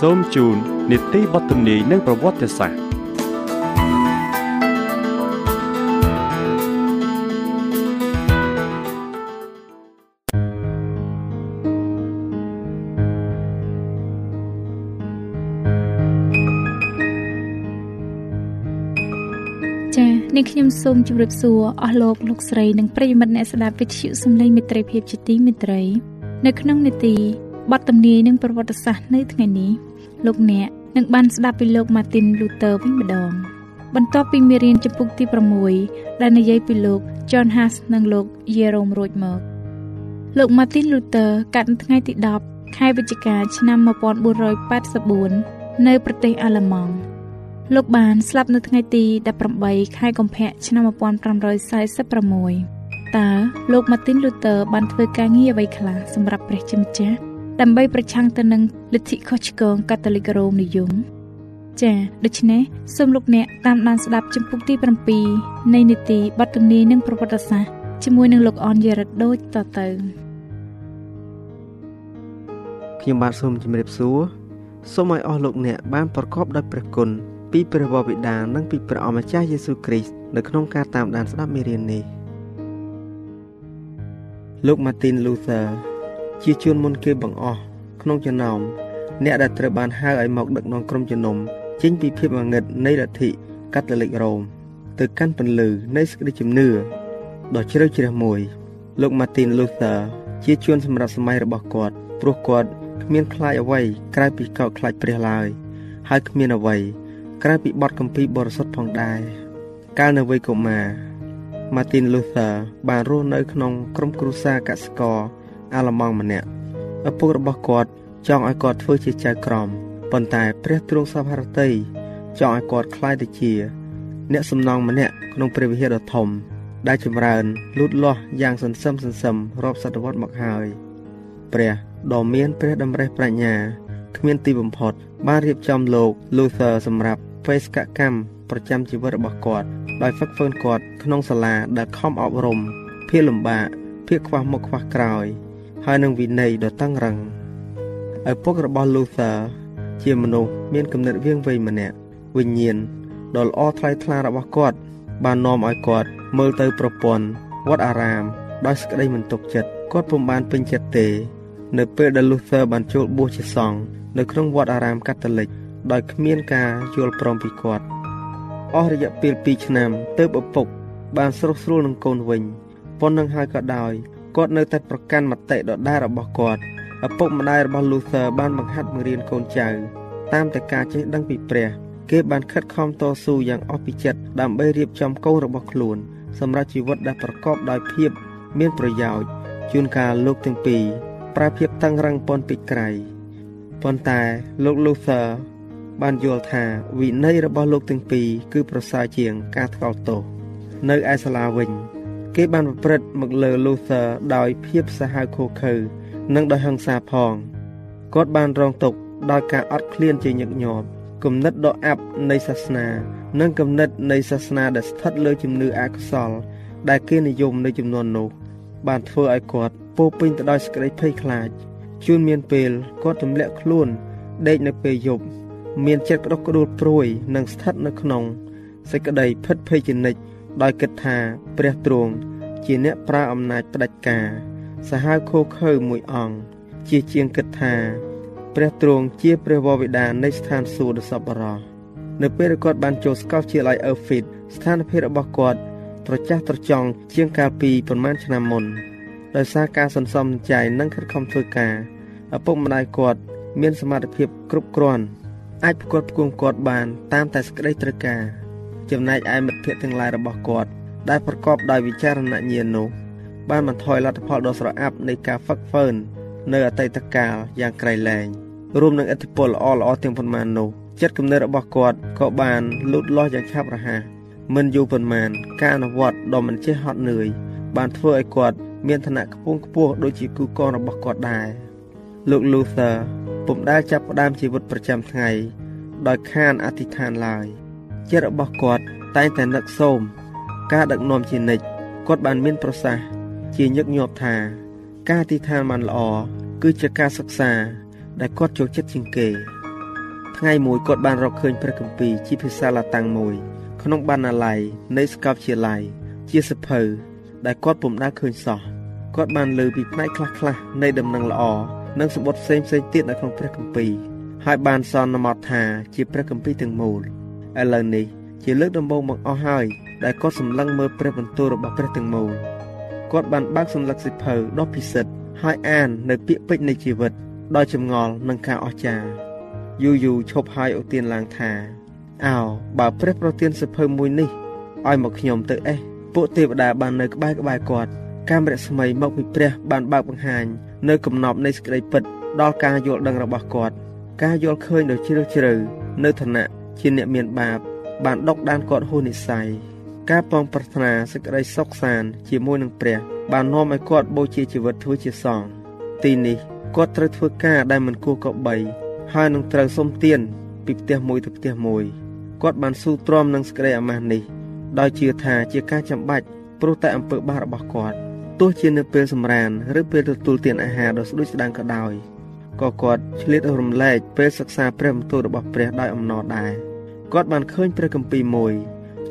សូមជូននីតិបទទំនាយនិងប្រវត្តិសាស្ត្រចា៎នេះខ្ញុំសូមជម្រាបសួរអស់លោកលោកស្រីនិងប្រិយមិត្តអ្នកស្ដាប់វិទ្យុសំឡេងមិត្តភាពជាទីមេត្រី នៅក្នុងនេតិ បទទំនាយនិងប្រវត្តិសាស្ត្រនៅថ្ងៃនេះលោកអ្នកនឹងបានស្ដាប់ពីលោក Martin Luther វិញម្ដង បន្ទាប់ពីមេរៀនចំពុកទី6ដែលនិយាយពីលោក John Huss និងលោក Jerome រួចមកលោក Martin Luther កាត់នៅថ្ងៃទី10ខែវិច្ឆិកាឆ្នាំ1484នៅប្រទេសអាល្លឺម៉ង់លោកបានស្លាប់នៅថ្ងៃទី18ខែកុម្ភៈឆ្នាំ1546តើលោក Martin Luther បានធ្វើការងារអ្វីខ្លះសម្រាប់ព្រះជាម្ចាស់ ដើម្បីប្រឆាំងទៅនឹងលទ្ធិខុសឆ្គងកាតូលិករ៉ូមនិយមចា៎ដូច្នេះសូមលោកអ្នកតាមដានស្ដាប់ចម្ពោះទី7នៃនីតិបទទំនាយនិងប្រវត្តិសាស្ត្រជាមួយនឹងលោកអនយរិតដូចតទៅខ្ញុំបាទសូមជម្រាបសួរសូមឲ្យអស់លោកអ្នកបានប្រកបដោយព្រះគុណពីព្រះវរបិតានិងពីព្រះអម្ចាស់យេស៊ូវគ្រីស្ទនៅក្នុងការតាមដានស្ដាប់មេរៀននេះលោក Martin Luther ជាជួនមុនគេបង្អស់ក្នុងចំណោមអ្នកដែលត្រូវបានហៅឲ្យមកដឹកនាំក្រុមជំនុំចេញពីភាពងងឹតនៃលទ្ធិកាតូលិករ៉ូមទៅកាន់ពន្លឺនៃសេចក្តីជំនឿដ៏ជ្រៅជ្រះមួយ លោក Martin Luther ជាជួនសម្រាប់សម័យរបស់គាត់ព្រោះគាត់គ្មានខ្លាចអ្វីក្រៅពីកោតខ្លាចព្រះឡើយហើយគ្មានអ្វីក្រៅពីបទគម្ពីរបរិសុទ្ធផងដែរកាលនៅវ័យកុមារ Martin Luther បានរស់នៅក្នុងក្រុមគ្រួសារកសិករ អាឡម៉ង់ម្នាក់ឪពុករបស់គាត់ចង់ឲ្យគាត់ធ្វើជាចៅក្រមប៉ុន្តែព្រះទ្រង់សពហរតីចង់ឲ្យគាត់ក្លាយទៅជា អ្នកសំណងម្នាក់ក្នុងព្រះវិហារដ៏ធំ ដែលចម្រើនលូតលាស់យ៉ាងសន្សឹមសន្សឹមរាប់សតវត្សមកហើយព្រះដ៏មានព្រះតម្រេះប្រាជ្ញាគ្មានទីបំផុត បានរៀបចំលោក Luther សម្រាប់បេសកកម្មប្រចាំជីវិតរបស់គាត់ដោយហ្វឹកហ្វឺនគាត់ក្នុងសាលាដែលខំអប់រំភាលំបាកភាពខ្វះមុខខ្វះក្រោយ ហើយនឹងវិន័យដ៏តឹងរឹងឪពុករបស់ Luther ជាមនុស្សមានគំនិតវៀងវៃម្នាក់វិញ្ញាណដ៏ល្អថ្លៃថ្លារបស់គាត់ បាននាំឲ្យគាត់មើលទៅប្រពន្ធវត្តអារាម ដោយសេចក្តីមិនទុកចិត្តគាត់ពុំបានពេញចិត្តទេ នៅពេលដែល Luther បានចូលបួសជាសង្ឃនៅក្នុងវត្តអារាមកាតូលិកដោយគ្មានការយល់ព្រមពីគាត់អស់រយៈពេល2ឆ្នាំទើបឪពុកបានស្រុះស្រួលនឹងកូនវិញប៉ុណ្ណឹងហើយក៏ដោយ គាត់នៅតែប្រកាន់មតិដដែលរបស់គាត់ឪពុកម្ដាយរបស់ Luther បានបង្ហាត់បង្រៀនកូនចៅតាមតែការចេះដឹងពីព្រះ គេបានខិតខំតស៊ូយ៉ាងអស់ពីចិត្តដើម្បីរៀបចំកូនរបស់ខ្លួន សម្រាប់ជីវិតដែលប្រកបដោយភាព មានប្រយោជន៍ជួនកាលលោកទាំងពីរប្រើភាពតឹងរឹងពន់ពីក្រៃប៉ុន្តែលោក Luther បានយល់ថាវិន័យរបស់លោកទាំងពីរគឺប្រសើរជាងការថ្កោលទោសនៅឯសាលាវិញ គេបានប្រព្រឹត្តមកលើ Luther ដោយភាពសាហាវឃោឃៅនិងដោយហិង្សាផងគាត់បានរងទុក្ខដោយការអត់ឃ្លានជាញឹកញាប់គំនិតដ៏អាប់នៃសាសនា និងគំនិតនៃសាសនាដែលស្ថិតលើជំនឿអកុសល ដែលគេនិយមនៅចំនួននោះបានធ្វើឲ្យគាត់ពោពេញទៅដោយសេចក្តីភ័យខ្លាចជួនមានពេលគាត់ទម្លាក់ខ្លួនដេកនៅពេលយប់មានចិត្តក្តុកក្តួលព្រួយនិងស្ថិតនៅក្នុងសេចក្តីភិតភ័យជានិច្ច ដោយគិតថាព្រះទ្រង់ជាអ្នកប្រើអំណាចផ្ដាច់ការសាហាវខូខើមួយអង្គជាជាងគិតថាព្រះទ្រង់ជាព្រះវរបិតានៃស្ថានសួគ៌ដ៏សប្បុរសនៅពេលគាត់បានចូលស្កោតជាឡៃអឺហ្វីតស្ថានភាពរបស់គាត់ត្រចះត្រចង់ជាងកាលពីប្រមាណឆ្នាំមុនដោយសារការសន្សំចៃនិងខិតខំធ្វើការឪពុកម្ដាយគាត់មានសមត្ថភាពគ្រប់គ្រាន់អាចផ្គត់ផ្គង់គាត់បានតាមតែសេចក្តីត្រូវការ ចំណែកឯមិត្តភ័ក្តិទាំងឡាយរបស់គាត់ដែលប្រកបដោយវិចារណញ្ញាណនោះបានបន្ថយលទ្ធផលដ៏ស្រអាប់នៃការហ្វឹកហ្វឺននៅអតីតកាលយ៉ាងក្រៃលែងរួមនឹងឥទ្ធិពលល្អល្អទាំងប៉ុន្មាននោះចិត្តគំនិតរបស់គាត់ក៏បានលូតលាស់យ៉ាងឆាប់រហ័សមិនយូរប៉ុន្មាន ការអនុវត្តដ៏មិនចេះហត់នឿយបានធ្វើឲ្យគាត់មានឋានៈខ្ពង់ខ្ពស់ដូចជាគូកងរបស់គាត់ដែរលោក Luther ពុំដែលចាប់ផ្ដើមជីវិតប្រចាំថ្ងៃដោយខានអធិដ្ឋានឡើយ ចិត្តរបស់គាត់តែងតែនឹកសូម ការដឹកនាំជានិច្ចគាត់បានមានប្រសាសន៍ជាញឹកញាប់ថា ការអធិដ្ឋានបានល្អគឺជាការសិក្សា ដែលគាត់ចូលចិត្តជាងគេ ថ្ងៃមួយគាត់បានរកឃើញព្រះគម្ពីរជាភាសាឡាតាំងមួយ ក្នុងបណ្ណាល័យនៃសាកលវិទ្យាល័យជាសភៅដែលគាត់ពុំដែលឃើញសោះគាត់បានលើពីផ្នែកខ្លះៗនៃដំណឹងល្អនិងសម្បត្តិផ្សេងៗទៀតនៅក្នុងព្រះគម្ពីរហើយបានសន្មតថាជាព្រះគម្ពីរទាំងមូល ឥឡូវនេះជាលើកដំបូងបង្អស់ហើយដែលគាត់សម្លឹងមើលព្រះបន្ទូលរបស់ព្រះទាំងមូលគាត់បានបើកសម្លឹកសិភៅដ៏ពិសិដ្ឋហើយអាននៅពាក្យពេចន៍នៃជីវិតដោយចម្ងល់និងការអស្ចារ្យយូរយូរឈប់ហើយឧទានឡើងថាអោបើព្រះប្រទានសិភៅមួយនេះឲ្យមកខ្ញុំទៅអេះពួកទេវតាបាននៅក្បែរក្បែរគាត់កាមរស្មីមកពីព្រះបានបើកបង្ហាញនៅកំណប់នៃសេចក្តីពិតដល់ការយល់ដឹងរបស់គាត់ការយល់ឃើញដ៏ជ្រាលជ្រៅនៅឋានៈ ជាអ្នកមានបាប បានដកដានគាត់ហួសនិស័យការពងប្រាថ្នាសេចក្តីសុខសាន្តជាមួយនឹងព្រះ បាននាំឲ្យគាត់បូជាជីវិតធ្វើជាសង្ឃទីនេះគាត់ត្រូវធ្វើការដែលមិនគួរកបីហើយនឹងត្រូវសុំទានពីផ្ទះមួយទៅផ្ទះមួយគាត់បានស៊ូទ្រាំនឹងសេចក្តីអាម៉ាស់នេះដោយជឿថាជាការចាំបាច់ព្រោះតែអំពើបាបរបស់គាត់ទោះជានៅពេលសម្រានឬពេលទទួលទានអាហារដ៏ស្ដួចស្ដាងក៏ដោយ ក៏គាត់ឆ្លៀតរំលែកពេលសិក្សាព្រះបន្ទូលរបស់ព្រះដោយអំណរដែរគាត់បានឃើញព្រះគម្ពីរមួយ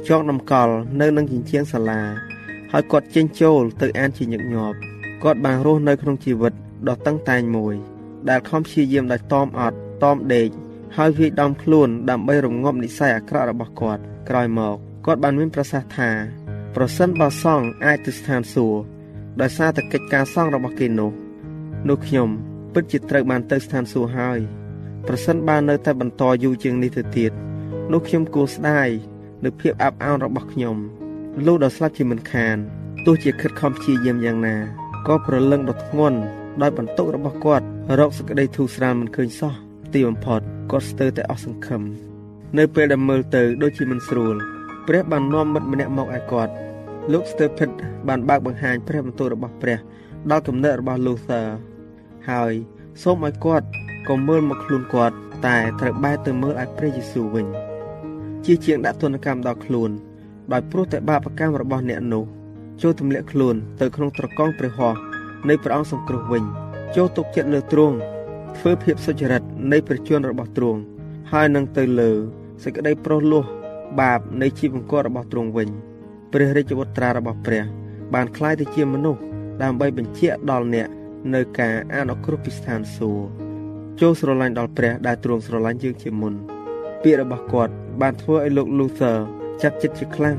ចងតម្កល់នៅនឹងជញ្ជាំងសាលាហើយគាត់ចេញចូលទៅអានជាញឹកញាប់គាត់បានរស់នៅក្នុងជីវិតដ៏តឹងតែងមួយ ដែលខំព្យាយាមដោយតមអត់តមដេកហើយវាយដំខ្លួនដើម្បីរងាប់និស័យអាក្រក់របស់គាត់ក្រោយមកគាត់បានមានប្រសាសន៍ថាប្រសិនបើសង្ឃអាចទៅស្ថានសួគ៌ដោយសារតែកិច្ចការសង្ឃរបស់គេនោះនោះខ្ញុំ ពិតជាត្រូវបានទៅស្ថានសួគ៌ហើយប្រសិនបើនៅតែបន្តយូរជាងនេះទៅទៀតនោះខ្ញុំគួរស្ដាយនៅភាពអាប់អោនរបស់ខ្ញុំលោកដ៏ស្លាប់ជាមិនខានទោះជាខិតខំព្យាយាមយ៉ាងណាក៏ប្រលឹងដ៏ធ្ងន់ដោយបន្ទុករបស់គាត់រកសក្តីធូរស្រាលមិនឃើញសោះទីបំផុតគាត់ស្ទើរតែអស់សង្ឃឹមនៅពេលដែលមើលទៅដូចជាមិនស្រួលព្រះបាននាំមិត្តម្នាក់មកឲ្យគាត់លោក Stephen បានបើកបង្ហាញព្រះបន្ទូលរបស់ព្រះដល់គំនិតរបស់ Luther ហើយសូមឲ្យគាត់ក៏មើលមកខ្លួនគាត់ តែត្រូវបែរទៅមើលឲ្យព្រះយេស៊ូវវិញជាជាងដាក់ទណ្ឌកម្មដល់ខ្លួនដោយព្រោះតែបាបកម្មរបស់អ្នកនោះចូលទម្លាក់ខ្លួនទៅក្នុងត្រកងព្រះហស្ថនៃព្រះអង្គសង្គ្រោះវិញចូលទុកចិត្តលើទ្រង់ធ្វើភាពសុចរិតនៃព្រះជន្មរបស់ទ្រង់ហើយនឹងទៅលើសេចក្តីប្រោសលោះបាបនៃជីវង្គររបស់ទ្រង់វិញព្រះរាជវុត្រារបស់ព្រះ បានคล้ายទៅជាមនុស្សដើម្បីបញ្ជាក់ដល់អ្នក នៅការអនុគ្រោះពីស្ថានសួគ៌ចូលស្រឡាញ់ដល់ព្រះដែលទ្រង់ស្រឡាញ់យើងជាមុន ពាក្យរបស់គាត់ បានធ្វើឲ្យលោក Luther ចាត់ចិត្តជាខ្លាំង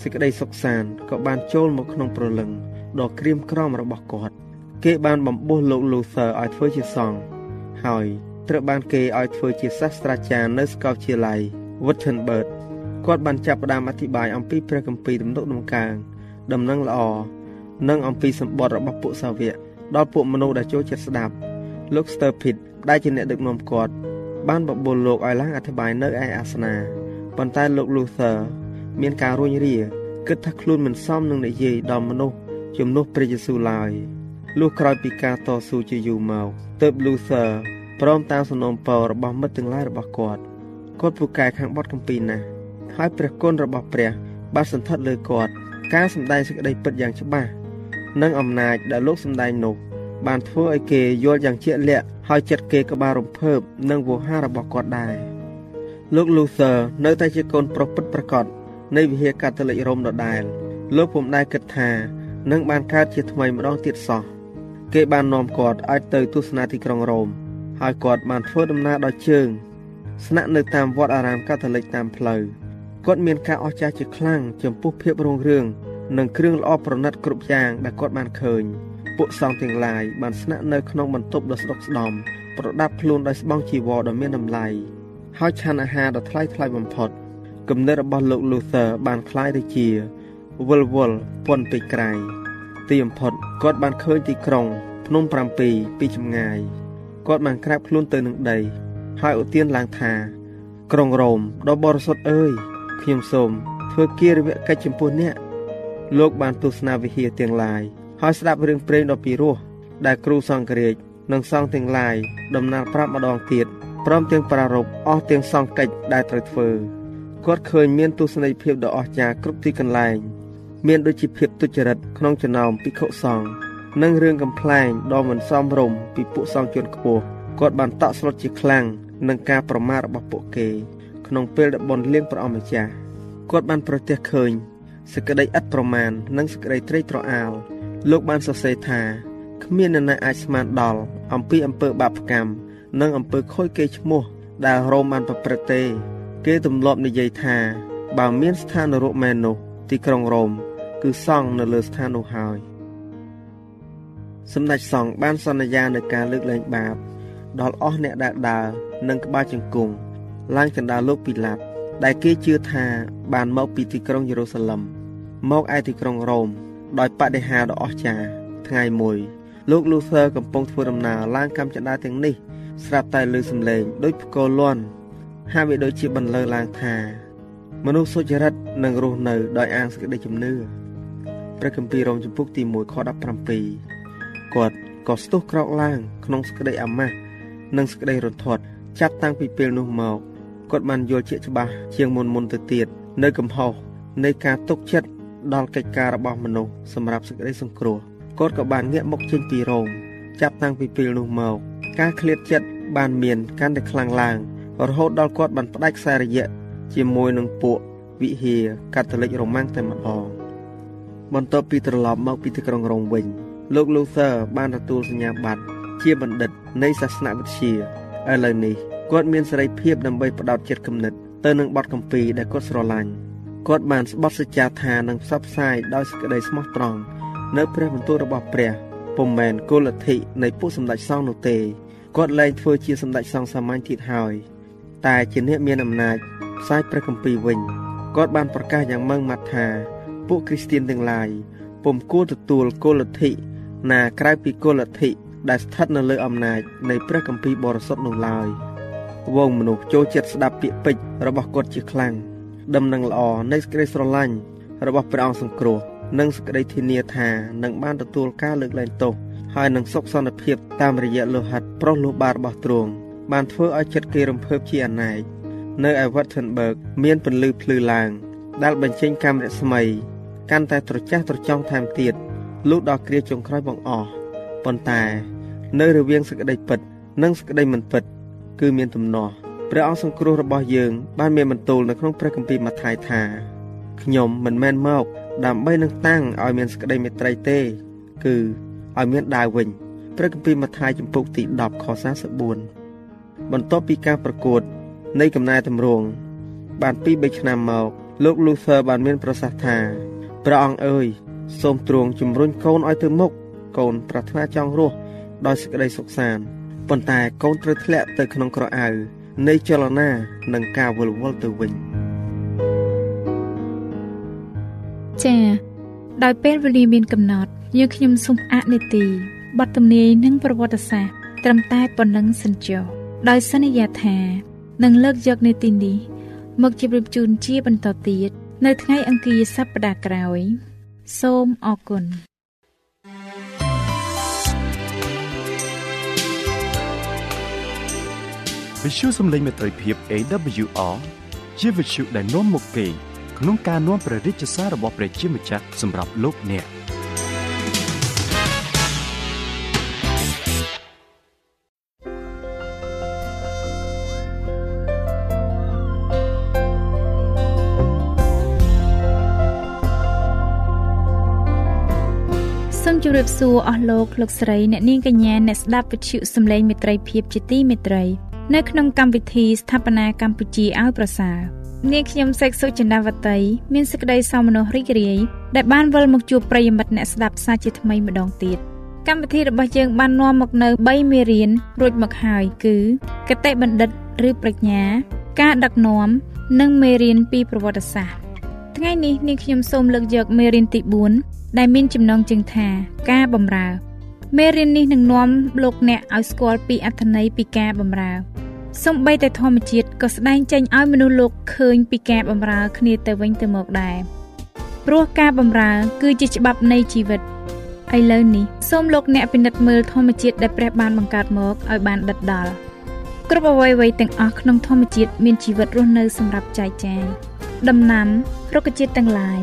សេចក្តីសុខសាន្តក៏បានចូលមកក្នុងប្រលឹងដ៏ក្រៀមក្រំរបស់គាត់គេបានបំពោះលោក Luther ឲ្យធ្វើជាសង្ឃហើយត្រូវបានគេឲ្យធ្វើជាសាស្ត្រាចារ្យនៅសាកលវិទ្យាល័យ Wittenberg គាត់បានចាប់ផ្ដើមអធិប្បាយអំពីព្រះគម្ពីរទំនុកដំកើងដំណឹងល្អនិងអំពីសម្បត្តិរបស់ពួកសាវក ដល់ពួកមនុស្សដែលចូលចិត្តស្ដាប់លោក Sturpit ដែលជាអ្នកដឹកនាំគាត់បានបបួលលោកឲ្យឡើងអធិប្បាយនៅឯអាសនាប៉ុន្តែលោក Luther មានការរួញរាគិតថាខ្លួនមិនសមនឹងនិយាយដល់មនុស្សជំនួសព្រះយេស៊ូវឡើយលុះក្រោយពីការតស៊ូជាយូរមកទើប Luther ព្រមតាមសំណូមពររបស់មិត្តទាំងឡាយរបស់គាត់គាត់ពូកែខាងបទកម្ពីណាស់ហើយព្រះគុណរបស់ព្រះបានសន្ធិដ្ឋលើគាត់ការសម្ដែងសេចក្តីពិតយ៉ាងច្បាស់ និងអំណាចដែលលោកសម្ដែងនោះបានធ្វើឲ្យគេយល់យ៉ាងជាក់លាក់ហើយចិត្តគេក៏បានរំភើបនឹងវោហាររបស់គាត់ដែរលោក Luther នៅតែជាកូនប្រុសពិតប្រាកដនៃវិហារកាតូលិករ៉ូមដដែលលោកពុំដែលគិតថានឹងបានកើតជាថ្មីម្ដងទៀតសោះគេបាននាំគាត់ឲ្យទៅទស្សនាទីក្រុងរ៉ូមហើយគាត់បានធ្វើដំណើរដោយជើងស្នាក់នៅតាមវត្តអារាមកាតូលិកតាមផ្លូវគាត់មានការអស្ចារ្យជាខ្លាំងចំពោះភាពរុងរឿង និងគ្រឿងល្អប្រណិតគ្រប់យ៉ាងដែលគាត់បានឃើញពួកសង្ឃទាំងឡាយបានស្នាក់នៅក្នុងបន្ទប់ដ៏ស្ដុកស្ដំប្រដាប់ខ្លួនដោយស្បង់ជីវរដ៏មានតម្លៃហើយឆានអាហារដ៏ថ្លៃថ្លៃបំផុតគំនិតរបស់លោក Luther បានคล้ายទៅជាវល់វល់ពន់ពេកក្រៃទីបំផុតគាត់បានឃើញទីក្រុងភ្នំ7ពីចម្ងាយគាត់បានក្រាបខ្លួនទៅនឹងដីហើយឧទានឡើងថា ក្រុងរ៉ូមដ៏បរិសុទ្ធអើយខ្ញុំសូមធ្វើគារវកិច្ចចំពោះអ្នក លោកបានទស្សនាវិហារទាំងឡាយហើយស្ដាប់រឿងព្រេងដ៏ពីរោះដែលគ្រូសង្ឃរាជនិងសង្ឃទាំងឡាយដំណើរប្រាប់ម្ដងទៀតព្រមទាំងប្រារព្ធអស់ទាំងសង្ឃកិច្ចដែលត្រូវធ្វើគាត់ឃើញមានទស្សនីយភាពដ៏អស្ចារ្យគ្រប់ទីកន្លែង មានដូចជាភាពទុច្ចរិតក្នុងចំណោមភិក្ខុសង្ឃនិងរឿងកំ pl ែងដ៏មិនសមរម្យពីពួកសង្ឃជនខ្ពស់គាត់បានតក់ស្លុតជាខ្លាំងនឹងការប្រមាថរបស់ពួកគេ ក្នុងពេលដែលបនលៀងព្រះអង្គម្ចាស់គាត់បានប្រទះឃើញ សេចក្តីឥតប្រមាណនិងសេចក្តីត្រេកត្រអាលលោកបានសរសេរថាគ្មាននរណាអាចស្មានដល់អំពីអំពើបាបកម្មនិងអំពើខូចគេឈ្មោះដែលរ៉ូមបានប្រព្រឹត្តទេ គេទម្លាប់និយាយថា បើមានស្ថាននរកមែននោះទីក្រុងរ៉ូមគឺសង់នៅលើស្ថាននោះហើយសម្ដេចសង្ឃបានសន្យានៅការលើកលែងបាបដល់អស់អ្នកដែលដើរនិងក្បាលជង្គង់ឡើងកណ្ដាលលោកពីឡាប់ ដែលគេជឿថាបានមកពីទីក្រុងយេរូសាឡឹមមកឯទីក្រុងរ៉ូមដោយបដិហាដ៏អស្ចារ្យថ្ងៃមួយលោក Luther កំពុងធ្វើដំណើរឡើងកម្មចដាទាំងនេះស្រាប់តែឮសំឡេងដូចផ្គរលាន់ហើយវាដូចជាបន្លឺឡើងថាមនុស្សសុចរិតនឹងរស់នៅដោយអាងសេចក្តីជំនឿព្រះគម្ពីររ៉ូមចំពុកទី1ខ17គាត់ក៏ស្ទុះក្រោកឡើងក្នុងសេចក្តីអាម៉ាស់និងសេចក្តីរន្ធត់ចាប់តាំងពីពេលនោះមក គាត់បានយល់ជាក់ច្បាស់ជាងមុនមុនទៅទៀតនៅកំហុសនៃការទុកចិត្តដល់កិច្ចការរបស់មនុស្សសម្រាប់សេចក្តីសង្គ្រោះគាត់ក៏បានងាកមកចេញពីរោងចាប់តាំងពីពេលនោះមកការឃ្លាតចិត្តបានមានកាន់តែខ្លាំងឡើងរហូតដល់គាត់បានផ្ដាច់ខ្សែរយៈជាមួយនឹងពួកវិហារកាតូលិករ៉ូម៉ាំងតែម្ដងបន្ទាប់ពីត្រឡប់មកពីទីក្រុងរ៉ូមវិញលោក Luther បានទទួលសញ្ញាបត្រជាបណ្ឌិតនៃសាសនវិទ្យាឥឡូវនេះ គាត់មានសេរីភាពដើម្បីផ្ដោតចិត្តគំនិតទៅនឹងបទកម្ពីដែលគាត់ស្រឡាញ់គាត់បានស្បត់សច្ចាថានឹងផ្សព្វផ្សាយដោយសេចក្តីស្មោះត្រង់នៅព្រះបន្ទូលរបស់ព្រះពុំមែនគោលលទ្ធិនៃពួកសម្ដេចសង្ឃនោះទេគាត់លែងធ្វើជាសម្ដេចសង្ឃសាមញ្ញទៀតហើយតែជាអ្នកមានអំណាចផ្សាយព្រះគម្ពីរវិញគាត់បានប្រកាសយ៉ាងម៉ឺងម៉ាត់ថាពួកគ្រីស្ទានទាំងឡាយពុំគួរទទួលគោលលទ្ធិណាក្រៅពីគោលលទ្ធិដែលស្ថិតនៅលើអំណាចនៃព្រះគម្ពីរបរិសុទ្ធនោះឡើយ វងមនុស្សចូលចិត្តស្ដាប់ពាក្យពេចន៍របស់គាត់ជាខ្លាំងដំណឹងល្អនៃសេចក្តីស្រឡាញ់របស់ព្រះអង្គសង្គ្រោះនិងសេចក្តីធានាថានឹងបានទទួលការលើកលែងទោសហើយនឹងសុខសន្តិភាពតាមរយៈលោហិតប្រុសលោះបារបស់ទ្រង់បានធ្វើឲ្យចិត្តគេរំភើបជាអនេកនៅឯ Wittenberg មានពន្លឺភ្លឺឡើង ដែលបញ្ចេញកាំរស្មី កាន់តែត្រចះត្រចង់ថែមទៀតលុះដល់គ្រាចុងក្រោយបងអស់ប៉ុន្តែ នៅរវាងសេចក្តីពិត និងសេចក្តីមិនពិត គឺមានទំនាស់ព្រះអង្គសង្គ្រោះរបស់យើងបានមានបន្ទូលនៅក្នុងព្រះគម្ពីរម៉ាថាយថាខ្ញុំមិនមែនមកដើម្បីនឹងតាំងឲ្យមានសក្តីមេត្រីទេ គឺឲ្យមានដាវវិញព្រះគម្ពីរម៉ាថាយចំពុកទី10ខ44បន្ទាប់ពីការប្រកួត នៃកំណែតម្រង់បានពី3ឆ្នាំមកលោក Luther បានមានប្រសាសន៍ថាព្រះអង្គអើយសូមទ្រង់ជំរុញកូនឲ្យទៅមុខកូនប្រាថ្នាចង់រស់ដោយសេចក្តីសុខសាន្ត ប៉ុន្តែកូនត្រូវធ្លាក់ទៅក្នុងក្រអៅនៃចលនានិងការវល់វល់ទៅវិញចា៎ដោយពេលវេលាមានកំណត់យើងខ្ញុំសូមអនុទីបទទំនាយនិងប្រវត្តិសាស្ត្រត្រឹមតែប៉ុណ្ណឹងសិនចុះដោយសន្យាថានឹងលើកយកនៅទីនេះមកជម្រាបជូនជាបន្តទៀតនៅថ្ងៃអង្គារសប្តាហ៍ក្រោយ សូមអរគុណ វិទ្យុសំឡេងមេត្រីភាព AWR ជាវិទ្យុដែលនាំមកពីក្នុងការនាំព្រះរាជសាររបស់ព្រះជាម្ចាស់សម្រាប់លោកអ្នក។សសូមជម្រាបសួរអស់លោកលោកស្រីអ្នកនាងកញ្ញាអ្នកស្ដាប់វិទ្យុសំឡេងមេត្រីភាពជាទីមេត្រី នៅក្នុងកម្មវិធីស្ថាបនាកម្ពុជាឲ្យប្រសើរនាងខ្ញុំសេកសុចិនាវតីមានសេចក្តីសោមនស្សរីករាយដែលបានវិលមកជួបប្រិយមិត្តអ្នកស្ដាប់សាជាថ្មីម្ដងទៀតកម្មវិធីរបស់យើងបាននាំមកនៅ3មេរៀនរួចមកហើយគឺកតេបណ្ឌិតឬប្រាជ្ញា ការដឹកនាំនិងមេរៀនពីប្រវត្តិសាស្ត្រថ្ងៃនេះនាងខ្ញុំសូមលើកយកមេរៀនទី4ដែលមានចំណងជើងថា ការបម្រើ មេរៀននេះនឹងនាំលោកអ្នកឲ្យស្គាល់ពីអត្ថន័យពីការបម្រើសំបីតែធម្មជាតិក៏ស្ដែងចេញឲ្យមនុស្សលោកឃើញពីការបម្រើគ្នាទៅវិញទៅមកដែរព្រោះការបម្រើគឺជាច្បាប់នៃជីវិតឥឡូវនេះសូមលោកអ្នកពិនិត្យមើលធម្មជាតិដែលព្រះបានបង្កើតមកឲ្យបានដិតដល់គ្រប់អ្វីៗទាំងអស់ក្នុងធម្មជាតិមានជីវិតរស់នៅសម្រាប់ចែកចាយដំណាំរុក្ខជាតិទាំងឡាយ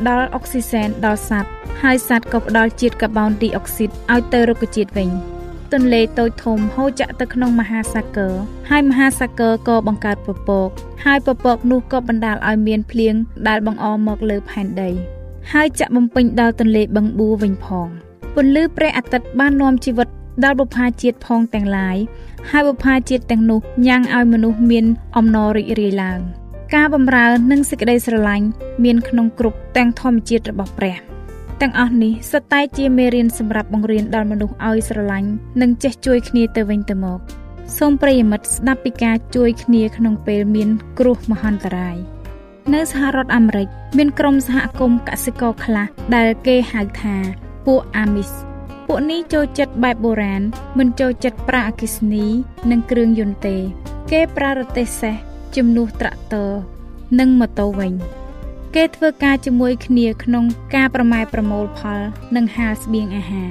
ផ្ដល់អុកស៊ីសែនដល់សត្វហើយសត្វក៏ផ្ដល់ជាតិកាបូនឌីអុកស៊ីតឲ្យទៅរុក្ខជាតិវិញ។ទន្លេតូចធំហូរចាក់ទៅក្នុងមហាសាគរហើយមហាសាគរក៏បង្កើតពពក ហើយពពកនោះក៏បណ្ដាលឲ្យមានភ្លៀងដែលបង្អមមកលើផែនដី ហើយចាក់បំពេញដល់ទន្លេបឹងបួវិញផងពន្លឺព្រះអាទិត្យបាននាំជីវិតដល់បុព្វាជាតិផងទាំងឡាយហើយបុព្វាជាតិទាំងនោះញ៉ាំងឲ្យមនុស្សមានអំណររីករាយឡើង ការបម្រើនិងសេចក្តីស្រឡាញ់មានក្នុងគ្រប់ទាំងធម្មជាតិរបស់ព្រះទាំងអស់នេះសុទ្ធតែជាមេរៀនសម្រាប់បង្រៀនដល់មនុស្សឲ្យស្រឡាញ់និងចេះជួយគ្នាទៅវិញទៅមកសូមប្រិយមិត្តស្ដាប់ពីការជួយគ្នាក្នុងពេលមានគ្រោះមហន្តរាយនៅសហរដ្ឋអាមេរិកមានក្រុមសហគមន៍កសិករខ្លះដែលគេហៅថាពួកអាមីសពួកនេះចូលចិត្តបែបបុរាណមិនចូលចិត្តប្រើអគ្គិសនី និងគ្រឿងយន្តទេ គេប្រើរទេះសេះ ជំនួសត្រាក់ទ័រនិងម៉ូតូវិញ គេធ្វើការជាមួយគ្នាក្នុងការប្រម៉ែប្រមូលផល និងហាលស្បៀងអាហារ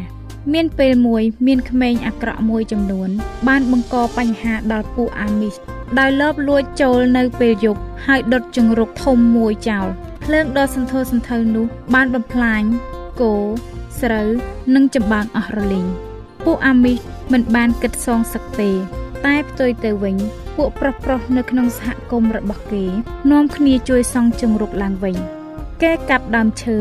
មានពេលមួយមានក្មេងអាក្រក់មួយចំនួន បានបង្កបញ្ហាដល់ពួកអាមីសដោយលបលួចចូលនៅពេលយប់ហើយដុតជង្រុកធំមួយចោលភ្លើងដ៏សន្ធោសន្ធៅនោះ បានបំផ្លាញគោស្រូវនិងចម្បាំងអស់រលីងពួកអាមីសមិនបានគិតសងសឹកទេ តែផ្ទុយទៅវិញ ពួកប្រុសប្រុសនៅក្នុងសហគមន៍របស់គេនាំគ្នាជួយសង់ជង្រុកឡើងវិញគេកាប់ដើមឈើ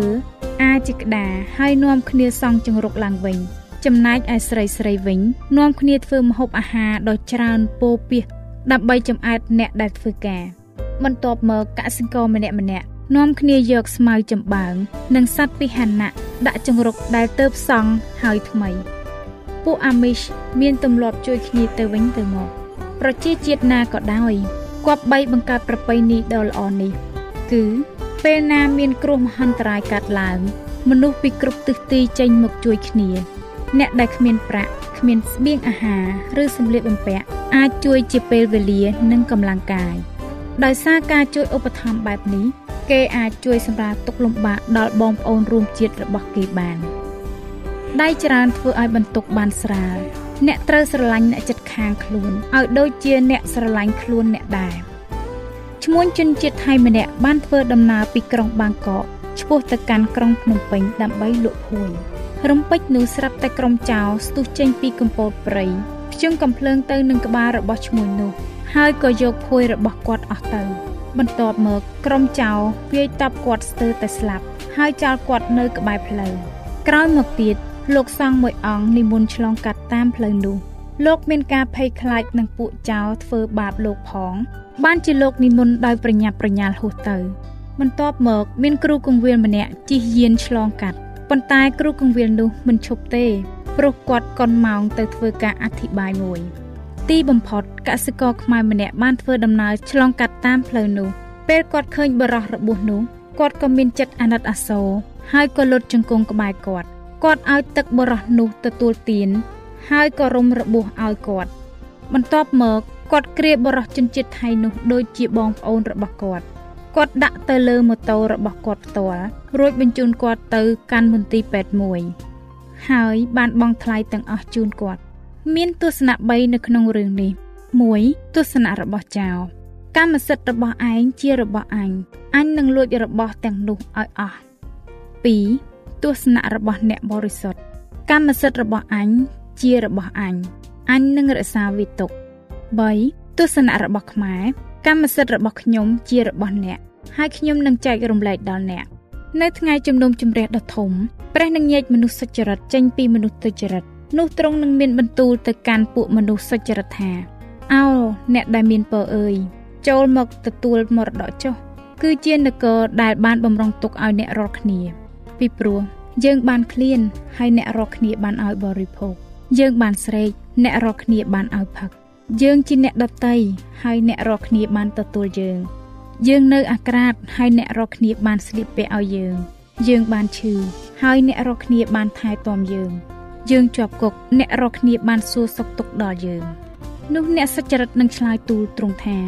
អាចក្តារហើយនាំគ្នាសង់ជង្រុកឡើងវិញចំណែកឯស្រីស្រីវិញនាំគ្នាធ្វើម្ហូបអាហារដ៏ច្រើនពោពាសដើម្បីចំអែតអ្នកដែលធ្វើការបន្ទាប់មកកសិករម្នាក់ម្នាក់នាំគ្នាយកស្មៅចំបើង និងសត្វពីហណៈដាក់ចង្រុកដែលទៅផ្សង់ហើយថ្មី ពួកអាមីសមានទម្លាប់ជួយគ្នាទៅវិញទៅមក ប្រជាជាតិណាក៏ដោយគប្បីបង្កើតប្រពៃណីដ៏ល្អនេះ គឺពេលណាមានគ្រោះមហន្តរាយកើតឡើង មនុស្សពីគ្រប់ទិសទីចេញមកជួយគ្នា អ្នកដែលគ្មានប្រាក់គ្មានស្បៀងអាហារឬសម្លៀកបំពាក់អាចជួយជាពេលវេលានិងកម្លាំងកាយដោយសារការជួយឧបត្ថម្ភបែបនេះគេអាចជួយសម្រាលទុក្ខលំបាកដល់បងប្អូនរួមជាតិរបស់គេបានដៃច្រើនធ្វើឲ្យបន្ទុកបានស្រាល អ្នកត្រូវស្រឡាញ់អ្នកចិត្តខាងខ្លួនឲ្យដូចជាអ្នកស្រឡាញ់ខ្លួនអ្នកដែរឈ្មោះជនជាតិថៃម្នាក់បានធ្វើដំណើរពីក្រុងបាងកកឆ្ពោះទៅកាន់ក្រុងភ្នំពេញដើម្បីលក់ភួយរំពេចនោះស្រាប់តែក្រុមចៅស្ទុះចេញពីកំពតព្រៃភ្ជង់កំភ្លើងទៅនឹងក្បាលរបស់ឈ្មោះនោះ ហើយក៏យកភួយរបស់គាត់អស់ទៅ បន្ទាប់មកក្រុមចៅវាយតបគាត់ស្ទើរតែស្លាប់ហើយចោលគាត់នៅក្បែរផ្លូវក្រោយមកទៀត លោកសង្ឃមួយអង្គនិមន្តឆ្លងកាត់តាមផ្លូវនោះលោកមានការភ័យខ្លាចនឹងពួកចោរធ្វើបាបលោកផង បានជាលោកនិមន្តដោយប្រញាប់ប្រញាល់ហួសទៅបន្ទាប់មកមានគ្រូកងវិលម្នាក់ជិះយានឆ្លងកាត់ប៉ុន្តែគ្រូកងវិលនោះមិនឈប់ទេព្រោះគាត់កន់ម៉ោងទៅធ្វើការអធិប្បាយមួយ ទីបំផុតកសិករខ្មែរម្នាក់បានធ្វើដំណើរឆ្លងកាត់តាមផ្លូវនោះពេលគាត់ឃើញបរោះរបួសនោះគាត់ក៏មានចិត្តអាណិតអាសូរហើយក៏លុតជង្គង់ក្បែរគាត់ គាត់ឲ្យទឹកបរោះនោះទទួលទាន ហើយក៏រុំរបួសឲ្យគាត់បន្ទាប់មកគាត់គ្រាបរោះជនជាតិថៃនោះដូចជាបងប្អូនរបស់គាត់គាត់ដាក់ទៅលើម៉ូតូរបស់គាត់ផ្ទាល់រួចបញ្ជូនគាត់ទៅកាន់មន្ទីរពេទ្យមួយហើយបានបង់ថ្លៃទាំងអស់ជូនគាត់ មានទស្សនៈ3នៅក្នុងរឿងនេះ1ទស្សនៈរបស់ចៅកម្មសិទ្ធិរបស់ឯងជារបស់អញអញនឹងលួចរបស់ទាំងនោះឲ្យអស់2 ទស្សនៈរបស់អ្នកបរិសុទ្ធកម្មសិទ្ធិរបស់អញជារបស់អញអញនឹងរក្សាវាទុក3ទស្សនៈរបស់ខ្មែរកម្មសិទ្ធិរបស់ខ្ញុំជារបស់អ្នកហើយខ្ញុំនឹងចែករំលែកដល់អ្នកនៅថ្ងៃជំនុំជម្រះដ៏ធំព្រះនឹងញែកមនុស្សសុចរិតចេញពីមនុស្សទុច្ចរិតនោះទ្រង់នឹងមានបន្ទូលទៅកាន់ពួកមនុស្សសុចរិតថាអោអ្នកដែលមានពរអើយចូលមកទទួលមរតកចុះគឺជានគរដែលបានបំរុងទុកឲ្យអ្នករាល់គ្នា ពីព្រោះយើងបានឃ្លានហើយអ្នករាល់គ្នាបានឲ្យបរិភោគយើងបានស្រេកអ្នករាល់គ្នាបានឲ្យផឹក យើងជាអ្នកដតីហើយអ្នករាល់គ្នាបានទទួលយើង យើងនៅអាក្រាតហើយអ្នករាល់គ្នាបានស្លៀកពាក់ឲ្យយើង យើងបានឈឺហើយអ្នករាល់គ្នាបានថែទាំយើង យើងជាប់គុកអ្នករាល់គ្នាបានសួរសុខទុក្ខដល់យើងនោះអ្នកសុចរិតនឹងឆ្លើយទូលទ្រង់ថា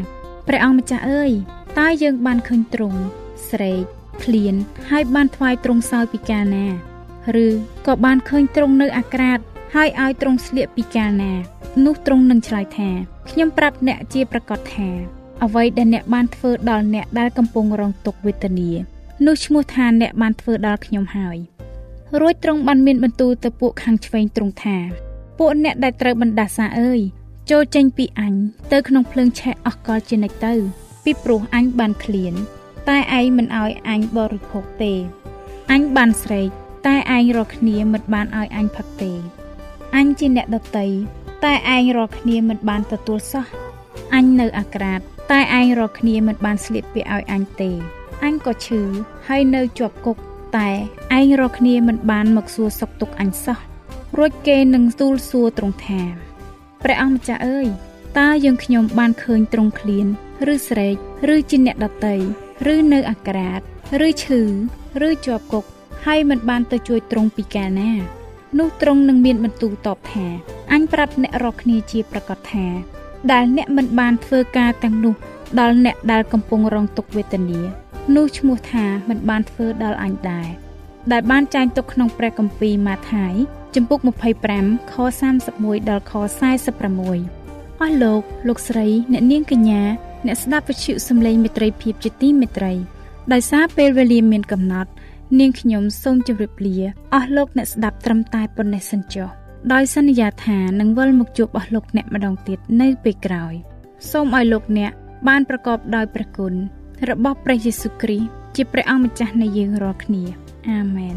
ព្រះអង្គម្ចាស់អើយតើយើងបានឃើញទ្រង់ស្រេក ឃ្លាន ហើយបានថ្វាយទ្រង់សោយពីកាលណា ឬក៏បានឃើញទ្រង់នៅអាក្រាតហើយឲ្យទ្រង់ស្លៀកពីកាលណា នោះទ្រង់នឹងឆ្លើយថាខ្ញុំប្រាប់អ្នកជាប្រកាសថា អ្វីដែលអ្នកបានធ្វើដល់អ្នកដែលកំពុងរងទុក្ខវេទនានោះឈ្មោះថាអ្នកបានធ្វើដល់ខ្ញុំហើយរួចទ្រង់បានមានបន្ទូលទៅពួកខាងឆ្វេងទ្រង់ថា ពួកអ្នកដែលត្រូវបណ្ដាសាអើយចូលចេញពីអញទៅក្នុងភ្លើងឆេះអស់កលជានិច្ចទៅ ពីព្រោះអញបានឃ្លាន តែឯងមិនអោយអញបរិភោគទេអញបានស្រែកតែឯងរកគ្នាមិនបានអោយអញផឹកទេអញជាអ្នកដតីតែឯងរកគ្នាមិនបានទទួលសោះអញនៅអាក្រាតតែឯងរកគ្នាមិនបានស្លៀកពាក់ឲ្យអញទេអញក៏ឈឺហើយនៅជាប់គុកតែឯងរកគ្នាមិនបានមកសួរសុខទុក្ខអញសោះរួចគេនឹងទូលសួរត្រង់ថាព្រះអង្គម្ចាស់អើយតើយើងខ្ញុំបានឃើញត្រង់ឃ្លាន ឬស្រែកឬជាអ្នកដតី ឬនៅអាក្រាត ឬឈឺឬជាប់គុកហើយមិនបានទៅជួយទ្រង់ពីកាលណានោះទ្រង់នឹងមានបន្ទូលតបថាអញប្រាប់អ្នករកគ្នាជាប្រកាសថា ដែលអ្នកមិនបានធ្វើការទាំងនោះ ដល់អ្នកដែលកំពុងរងទុក្ខវេទនានោះឈ្មោះថាមិនបានធ្វើដល់អញដែរដែលបានចែងទុកក្នុងព្រះគម្ពីរម៉ាថាយចំពុក25ខ31ដល់ខ46អស់លោកលោកស្រីអ្នកនាងកញ្ញា អ្នកស្ដាប់វិទ្យុសំឡេងមេត្រីភាពជាទីមេត្រីដោយសារពេលវេលាមានកំណត់ នាងខ្ញុំសូមជម្រាបលាអស់លោកអ្នកស្ដាប់ត្រឹមតែប៉ុណ្ណេះសិនចុះដោយសន្យាថានឹងវិលមកជួបអស់លោកអ្នកម្ដងទៀតនៅពេលក្រោយសូមឲ្យលោកអ្នកបានប្រកបដោយព្រះគុណរបស់ព្រះយេស៊ូវគ្រីស្ទជាព្រះអង្គម្ចាស់នៃយើងរាល់គ្នាអាមែន